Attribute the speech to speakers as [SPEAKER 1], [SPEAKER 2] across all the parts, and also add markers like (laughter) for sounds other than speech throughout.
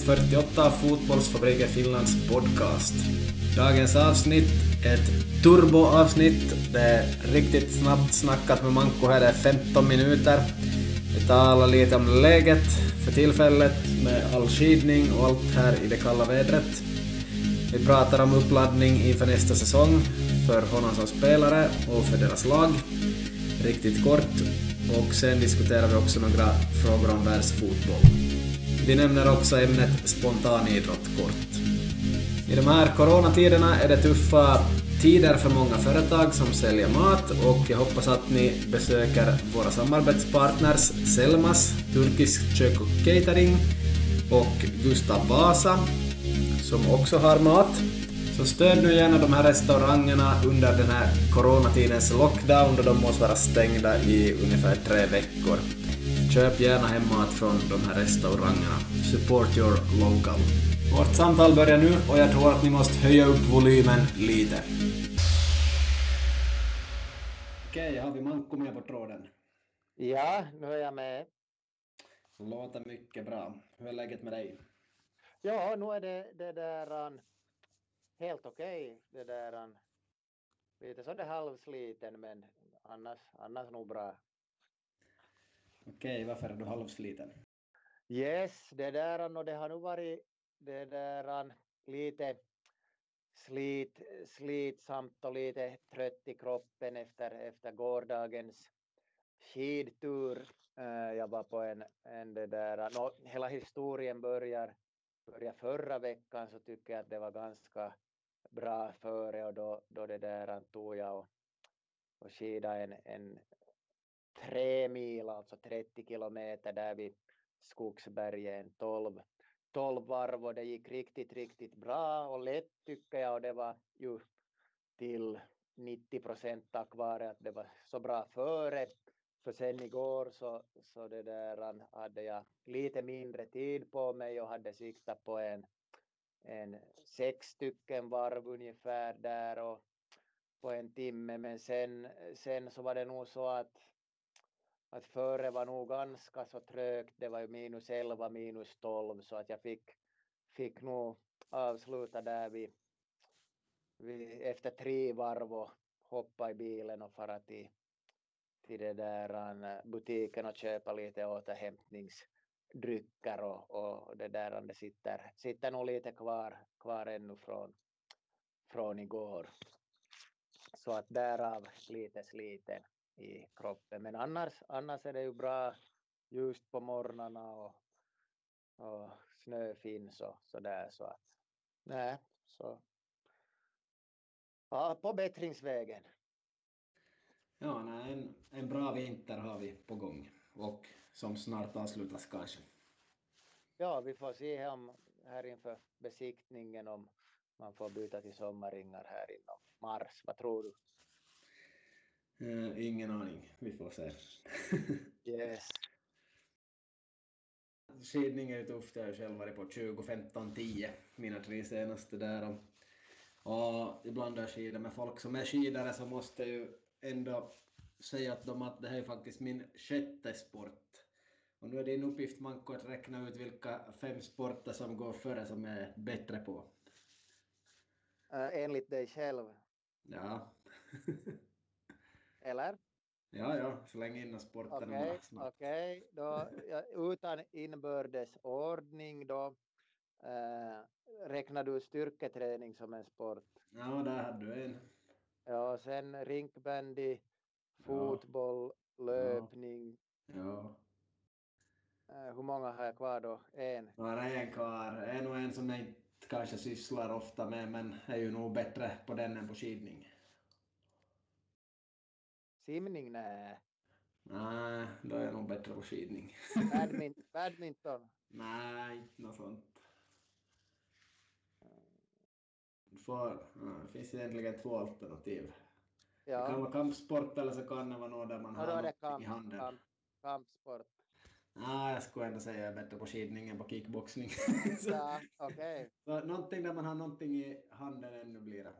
[SPEAKER 1] avsnitt 48 av Fotbollsfabriken Finlands podcast. Dagens avsnitt är ett turboavsnitt. Det är riktigt snabbt snackat med Manko här, det är 15 minuter. Vi talar lite om läget för tillfället med all skidning och allt här i det kalla vädret. Vi pratar om uppladdning inför nästa säsong för honom som spelare och för deras lag. Riktigt kort. Och sen diskuterar vi också några frågor om världsfotboll. Vi nämner också ämnet spontanidrott kort. I de här coronatiderna är det tuffa tider för många företag som säljer mat och jag hoppas att ni besöker våra samarbetspartners Selmas, Turkisk kök och catering och Gustav Vasa som också har mat. Så stöd nu gärna de här restaurangerna under den här coronatidens lockdown då de måste vara stängda i ungefär tre veckor. Köp gärna hem mat från de här restaurangerna. Support your local. Vårt samtal börjar nu och jag tror att ni måste höja upp volymen lite. Okej, har vi Manko med på tråden?
[SPEAKER 2] Ja, nu är jag med.
[SPEAKER 1] Låter mycket bra. Hur är läget med dig?
[SPEAKER 2] Ja, nu är det, det där um, helt okej. Okay. Det där um, lite sådär halvsliten men annars, annars nog bra.
[SPEAKER 1] Okej, varför är du halvsliten?
[SPEAKER 2] Yes, det där och det har nog varit det där lite slit, slitsamt och lite trött i kroppen efter, efter gårdagens skidtur. Eh, jag var på en, en det där, no, hela historien börjar, börjar förra veckan så tycker jag att det var ganska bra före och då, då det där tog jag och, och skida en, en tre mil, alltså 30 kilometer där vid Skogsbergen, 12, 12 varv och det gick riktigt, riktigt bra och lätt tycker jag och det var ju till 90 procent tack vare att det var så bra före. För sen igår så, så det där hade jag lite mindre tid på mig och hade siktat på en, en sex stycken varv ungefär där och på en timme men sen, sen så var det nog så att att före var nog ganska så trögt, det var ju minus 11, minus 12 så att jag fick, fick nog avsluta där vid, vid efter tre varv och hoppa i bilen och fara till, till det där äh, butiken och köpa lite återhämtningsdrycker och, och det där det sitter, sitter nog lite kvar, kvar ännu från, från igår. Så att därav lite sliten i kroppen. Men annars, annars är det ju bra just på morgnarna och, och snö finns och sådär så att nej, så ja, på bättringsvägen.
[SPEAKER 1] Ja, nej, en, en bra vinter har vi på gång och som snart avslutas kanske.
[SPEAKER 2] Ja, vi får se om här inför besiktningen om man får byta till sommarringar här inom mars. Vad tror du?
[SPEAKER 1] Uh, ingen aning, vi får se. (laughs)
[SPEAKER 2] yes.
[SPEAKER 1] Skidning är ju tufft, jag har själv varit på 20, 15, 10, mina tre senaste där. Och, ibland när jag skidar med folk som är skidare så måste jag ju ändå säga att de att det här är faktiskt min sjätte sport. Och nu är din uppgift Manko att räkna ut vilka fem sporter som går före som är bättre på.
[SPEAKER 2] Uh, enligt dig själv?
[SPEAKER 1] Ja. (laughs)
[SPEAKER 2] Eller?
[SPEAKER 1] Ja, ja, släng in sporten
[SPEAKER 2] Okej, okay, då, utan inbördes ordning då äh, räknar du styrketräning som en sport?
[SPEAKER 1] Ja, där hade du en.
[SPEAKER 2] Ja, sen rinkbandy, fotboll, ja. löpning.
[SPEAKER 1] Ja.
[SPEAKER 2] Äh, hur många har jag kvar då? En?
[SPEAKER 1] Bara en kvar. En och en som jag inte kanske sysslar ofta med, men är ju nog bättre på den än på skidning.
[SPEAKER 2] Simning? Nej.
[SPEAKER 1] Nej, då är jag nog bättre på skidning. (laughs)
[SPEAKER 2] Badmin (laughs) badminton?
[SPEAKER 1] Nej, inte något sånt. Får, det finns egentligen två alternativ. Ja. Det kan vara kampsport eller så kan det vara något där man ja, har något kamp, i handen. Kamp,
[SPEAKER 2] kampsport.
[SPEAKER 1] Nej, jag skulle ändå säga att jag är bättre på skidning än på kickboxning. (laughs)
[SPEAKER 2] så, ja, okay.
[SPEAKER 1] så någonting där man har någonting i handen ännu blir det.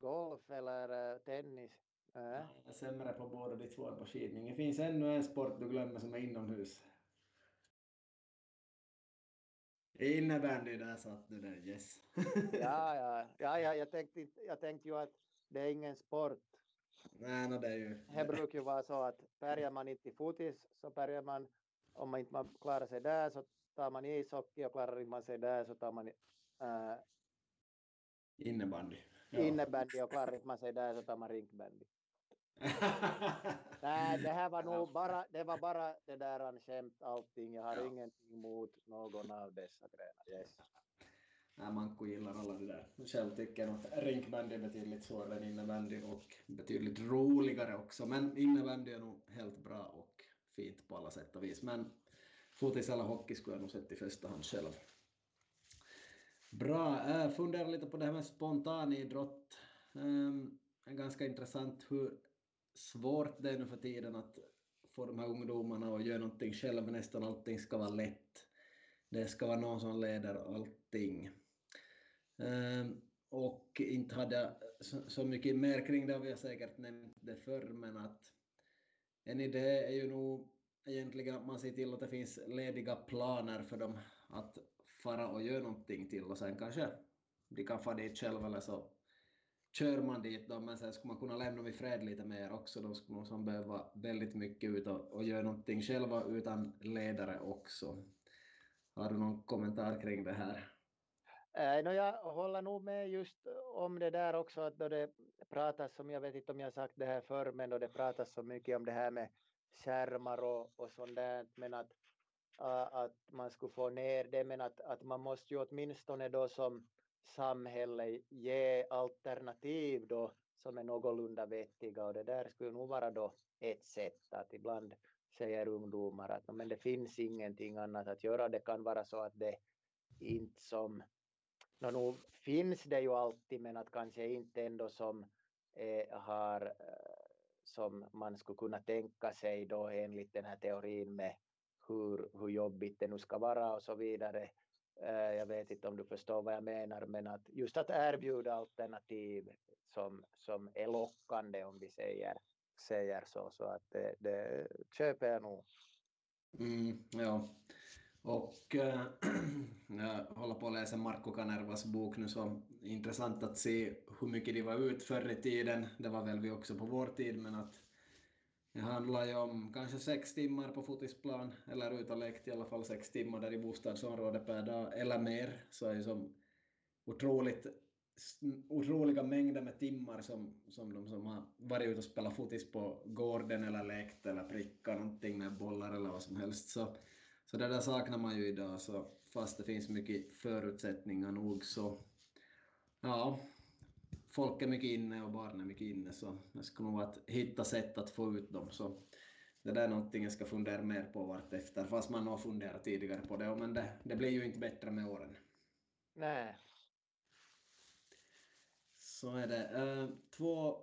[SPEAKER 2] Golf eller uh, tennis?
[SPEAKER 1] Äh. Sämre på båda de två på skidning. Det finns ännu en sport du glömmer som är inomhus. Innebandy, där satt du där, yes. (laughs)
[SPEAKER 2] ja, ja, ja, ja jag, tänkte, jag tänkte ju att det är ingen sport.
[SPEAKER 1] Nej, no, det är ju...
[SPEAKER 2] Det brukar ju vara så att bärgar man inte i fotis så bärgar man, om man inte klarar sig där så tar man ishockey och klarar man sig där så tar man äh,
[SPEAKER 1] innebandy.
[SPEAKER 2] Ja. Innebandy och klarar man sig där så tar man rinkbandy. Nej, det här var nog bara, det var bara det där han skämt allting. Jag har ja. ingenting emot någon av dessa grejer. Yes.
[SPEAKER 1] Nej, Manko gillar alla det där. Själv tycker jag att rinkbandy är betydligt svårare än innebandy och betydligt roligare också. Men innebandy är nog helt bra och fint på alla sätt och vis. Men fotis eller hockey skulle jag nog sett i första hand själv. Bra, jag funderar lite på det här med spontanidrott. Um, är ganska intressant hur svårt det är nu för tiden att få de här ungdomarna att göra någonting själv. Nästan allting ska vara lätt. Det ska vara någon som leder allting. Ehm, och inte hade jag så, så, mycket mer kring det, vi har säkert nämnt det förr, men att en idé är ju nog egentligen att man ser till att det finns lediga planer för dem att fara och göra någonting till och sen kanske de kan fara dit själva eller så kör man dit då, men sen skulle man kunna lämna dem i fred lite mer också. De skulle nog behöva väldigt mycket ut och, och göra någonting själva utan ledare också. Har du någon kommentar kring det här?
[SPEAKER 2] Äh, no, jag håller nog med just om det där också, att då det pratas som, jag vet inte om jag sagt det här förr, men då det pratas så mycket om det här med skärmar och, och sånt där, men att, att man skulle få ner det, men att, att man måste ju åtminstone då som samhälle ge alternativ då som är någorlunda vettiga och det där skulle nog vara då ett sätt att ibland säger ungdomar att men det finns ingenting annat att göra. Det kan vara så att det inte som, no, nog finns det ju alltid men att kanske inte ändå som eh, har eh, som man skulle kunna tänka sig då enligt den här teorin med hur, hur jobbigt det nu ska vara och så vidare. Eh, jag vet inte om du förstår vad jag menar, men att just att erbjuda alternativ som, som är lockande om vi säger, säger så, så att det, det köper jag nog.
[SPEAKER 1] Mm, ja, och äh, (clears throat) jag håller på att läsa Marco Canervas bok nu, så intressant att se hur mycket de var ut förr i tiden. Det var väl vi också på vår tid, men att det handlar ju om kanske sex timmar på fotisplan, eller ut och lekt i alla fall sex timmar där i bostadsområdet per dag, eller mer, så är det som otroligt otroliga mängder med timmar som, som de som har varit ute och spelat fotis på gården eller lekt eller prickat någonting med bollar eller vad som helst. Så, så det där saknar man ju idag, så fast det finns mycket förutsättningar nog så ja, folk är mycket inne och barn är mycket inne, så det ska nog vara att hitta sätt att få ut dem. Så det där är någonting jag ska fundera mer på vartefter, fast man har funderat tidigare på det, men det, det blir ju inte bättre med åren.
[SPEAKER 2] Nej.
[SPEAKER 1] Så är det. Uh, två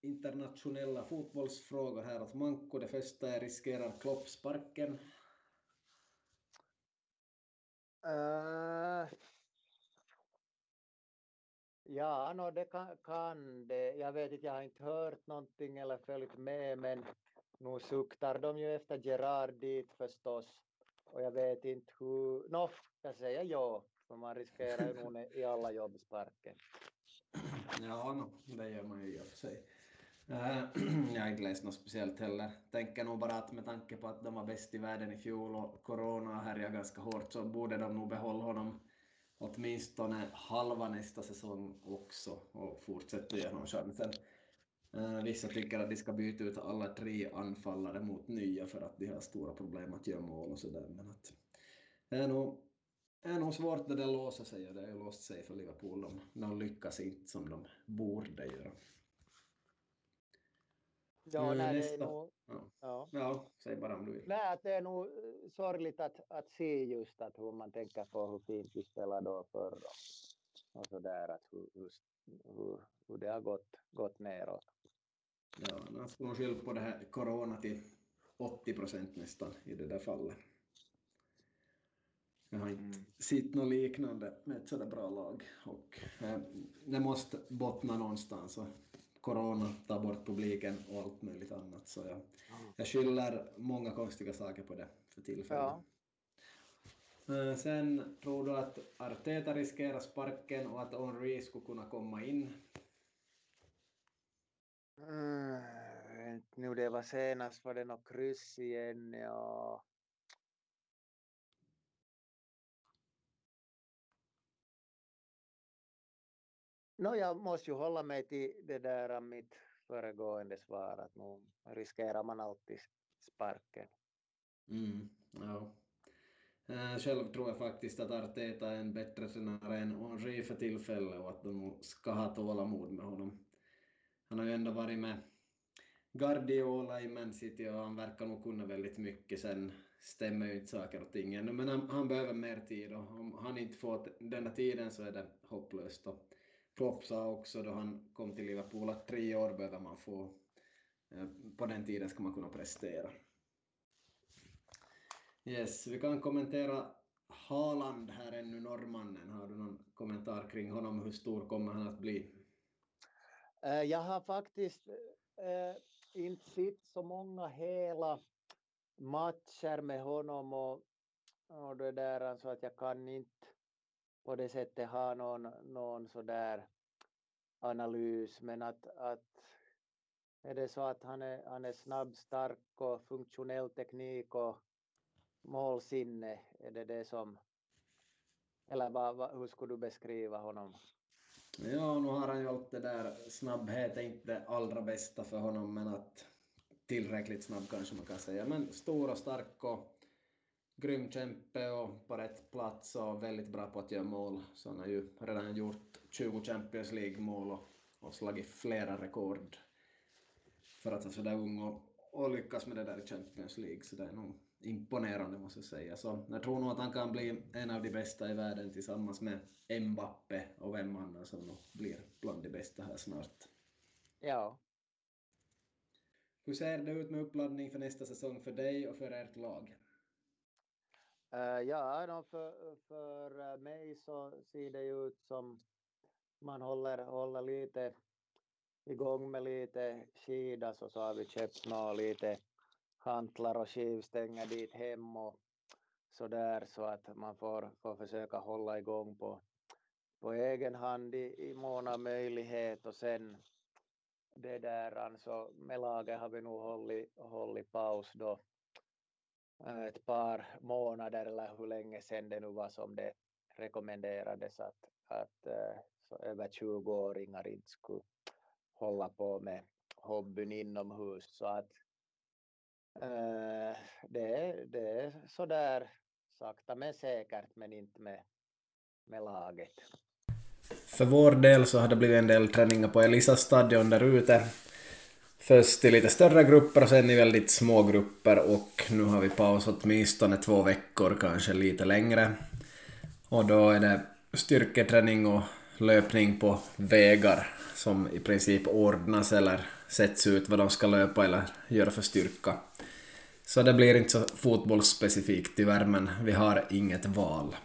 [SPEAKER 1] internationella fotbollsfrågor här åt Manko. Det första är riskerar Klopp sparken?
[SPEAKER 2] Uh, Ja, no, det kan, kan det. Jag vet inte, jag har inte hört någonting eller följt med, men nu suktar de ju efter Gerard dit förstås. Och jag vet inte hur... Nå, jag säger ja, för man riskerar ju nog i alla jobbsparken.
[SPEAKER 1] Ja, no, det gör man ju i och för sig. Eh, (clears throat) jag har inte läst något speciellt heller. Tänker nog bara att med tanke på att de var bäst i världen i fjol och corona härjar ganska hårt så borde de nog behålla honom åtminstone halva nästa säsong också och fortsätta ge honom chansen. Eh, vissa tycker att de ska byta ut alla tre anfallare mot nya för att de har stora problem att göra mål och sådär. Men att det är nog, är nog svårt när det låser sig och det har ju låst sig för Liverpool. De, de lyckas inte som de borde göra.
[SPEAKER 2] Ja, nej, det är nog... Ja.
[SPEAKER 1] Ja. ja, säg bara om du vill.
[SPEAKER 2] Nej, att det är nog eh, sorgligt att, att se just att hur man tänker på hur fint vi spelade då förr och så där att hur, hur, hur det har gått, gått neråt.
[SPEAKER 1] Ja, man ska nog skylla på det här corona till 80 procent nästan i det där fallet. Jag har inte mm. sett något liknande med ett sådär bra lag och eh, det måste bottna någonstans och corona tar bort publiken och allt möjligt annat. Så jag, jag skyller många konstiga saker på det för tillfället. Ja. Eh, sen tror du att Arteta riskerar sparken och att Henry skulle kunna komma in?
[SPEAKER 2] Mm, nu det var senast var det något kryss igen, ja. No, jag måste ju hålla mig till det där mitt föregående svar att nu riskerar man alltid sparken.
[SPEAKER 1] Mm, äh, ja. Själv tror jag faktiskt att Arteta är en bättre tränare än Henry för tillfället och att de ska ha tålamod med honom. Han har ju ändå varit med Guardiola i Man City och han verkar nog kunna väldigt mycket. Sen stämmer ju inte saker och ting ännu, men han, han, behöver mer tid och om han inte får den där tiden så är det hopplöst. Och Klopp sa också då han kom till Liverpool att tre år behöver man få. Eh, på den tiden ska man kunna prestera. Yes, vi kan kommentera Haaland här ännu, norrmannen. Har du någon kommentar kring honom? Hur stor kommer han att bli?
[SPEAKER 2] Eh, jag har faktiskt äh, inte sett så många hela matcher med honom och, och det där så att jag kan inte på det sättet ha någon, någon sådär analys men att, att är det så att han är, han är snabb, stark och funktionell teknik och målsinne, är det det som, eller vad, vad, hur skulle du beskriva honom?
[SPEAKER 1] Ja, nu har han ju allt det där, snabbhet är inte det allra bästa för honom, men att tillräckligt snabb kanske man kan säga, men stor och stark och grym kämpe och på rätt plats och väldigt bra på att göra mål. Så han har ju redan gjort 20 Champions League-mål och, och slagit flera rekord för att vara sådär ung och, och lyckas med det där i Champions League, så det är nog imponerande måste jag säga. Så jag tror nog att han kan bli en av de bästa i världen tillsammans med Mbappe och vem annan som nog blir bland de bästa här snart.
[SPEAKER 2] Ja.
[SPEAKER 1] Hur ser det ut med uppladdning för nästa säsong för dig och för ert lag?
[SPEAKER 2] Uh, ja, för, för eh, mig så ser det ut som man håller, håller lite igång med lite skida så, så har vi köpt några lite hantlar och skivstänger dit hem och så där så att man får, får försöka hålla igång på, på egen hand i, i mån av möjlighet. Och sen det där alltså med laget har vi nog hållit, hållit paus då. Eh, ett par månader eller hur länge sedan det nu var som det rekommenderades att, att eh, så över 20-åringar inte skulle hålla på med hobbyn inomhus så att äh, det, är, det är sådär sakta men säkert men inte med, med laget.
[SPEAKER 1] För vår del så har det blivit en del träningar på Elisas stadion där ute. Först i lite större grupper och sen i väldigt små grupper och nu har vi paus åtminstone två veckor, kanske lite längre. Och då är det styrketräning och löpning på vägar som i princip ordnas eller sätts ut vad de ska löpa eller göra för styrka. Så det blir inte så fotbollsspecifikt tyvärr, men vi har inget val.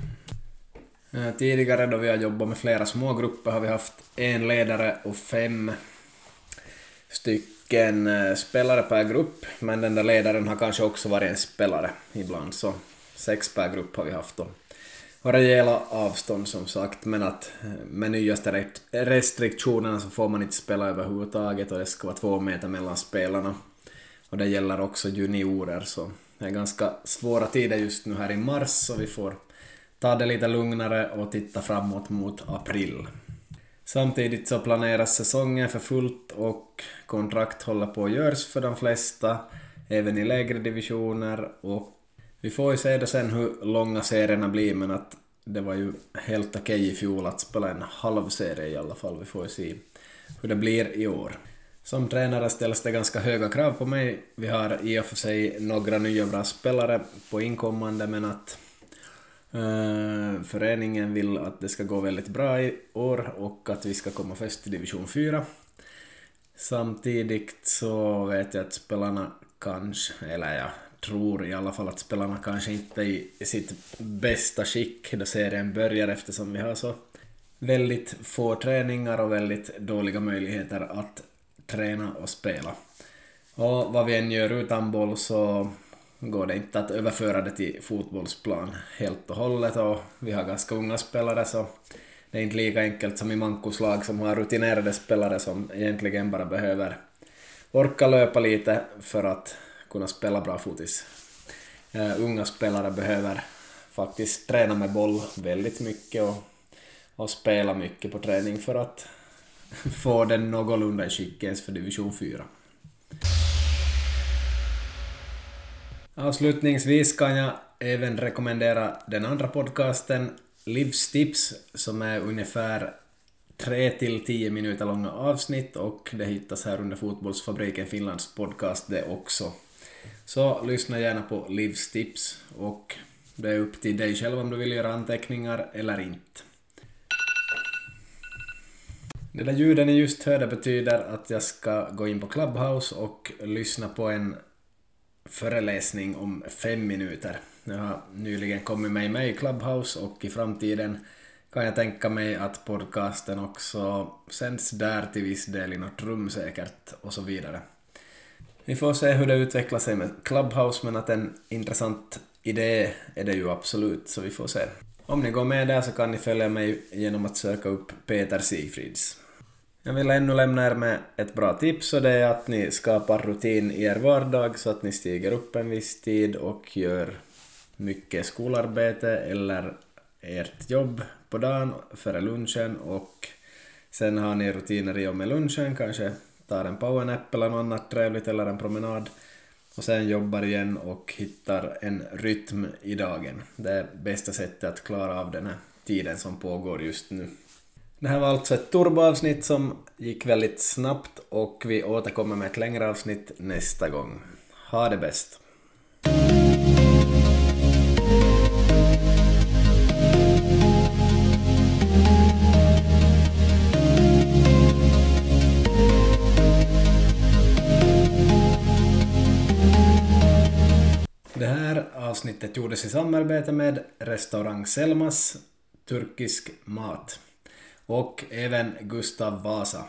[SPEAKER 1] Eh, tidigare då vi har jobbat med flera små grupper har vi haft en ledare och fem stycken en eh, spelare per grupp, men den där ledaren har kanske också varit en spelare ibland, så sex per grupp har vi haft då. Och rejäla avstånd som sagt, men att eh, med nyaste restriktionerna så får man inte spela överhuvudtaget och det ska vara två meter mellan spelarna. Och det gäller också juniorer, så det är ganska svåra tider just nu här i mars, så vi får ta det lite lugnare och titta framåt mot april. Samtidigt så planeras säsongen för fullt och kontrakt håller på att görs för de flesta, även i lägre divisioner och vi får ju se då sen hur långa serierna blir men att det var ju helt okej i fjol att spela en halv serie i alla fall. Vi får ju se hur det blir i år. Som tränare ställs det ganska höga krav på mig. Vi har i och för sig några nya bra spelare på inkommande men att uh, föreningen vill att det ska gå väldigt bra i år och att vi ska komma först i division 4. Samtidigt så vet jag att spelarna kanske, eller jag tror i alla fall att spelarna kanske inte är i sitt bästa skick då serien börjar eftersom vi har så väldigt få träningar och väldigt dåliga möjligheter att träna och spela. Och vad vi än gör utan boll så går det inte att överföra det till fotbollsplan helt och hållet och vi har ganska unga spelare så det är inte lika enkelt som i Mankos lag som har rutinerade spelare som egentligen bara behöver orka löpa lite för att kunna spela bra fotis. Uh, unga spelare behöver faktiskt träna med boll väldigt mycket och, och spela mycket på träning för att (laughs) få den någorlunda i skick ens för division 4. Avslutningsvis kan jag även rekommendera den andra podcasten Livstips som är ungefär 3 till 10 minuter långa avsnitt och det hittas här under Fotbollsfabriken Finlands podcast det också. Så lyssna gärna på Livstips och det är upp till dig själv om du vill göra anteckningar eller inte. Det där ljudet ni just hörde betyder att jag ska gå in på Clubhouse och lyssna på en föreläsning om fem minuter. Jag har nyligen kommit med mig i Clubhouse och i framtiden kan jag tänka mig att podcasten också sänds där till viss del i något rum säkert och så vidare. Vi får se hur det utvecklar sig med Clubhouse men att en intressant idé är det ju absolut så vi får se. Om ni går med där så kan ni följa mig genom att söka upp Peter Sigfrids. Jag vill ännu lämna er med ett bra tips och det är att ni skapar rutin i er vardag så att ni stiger upp en viss tid och gör mycket skolarbete eller ert jobb på dagen före lunchen och sen har ni rutiner i och med lunchen, kanske tar en powernap eller något annat trevligt eller en promenad och sen jobbar igen och hittar en rytm i dagen. Det är bästa sättet att klara av den här tiden som pågår just nu. Det här var alltså ett turboavsnitt som gick väldigt snabbt och vi återkommer med ett längre avsnitt nästa gång. Ha det bäst! Det här avsnittet gjordes i samarbete med restaurang Selmas turkisk mat och även Gustav Vasa.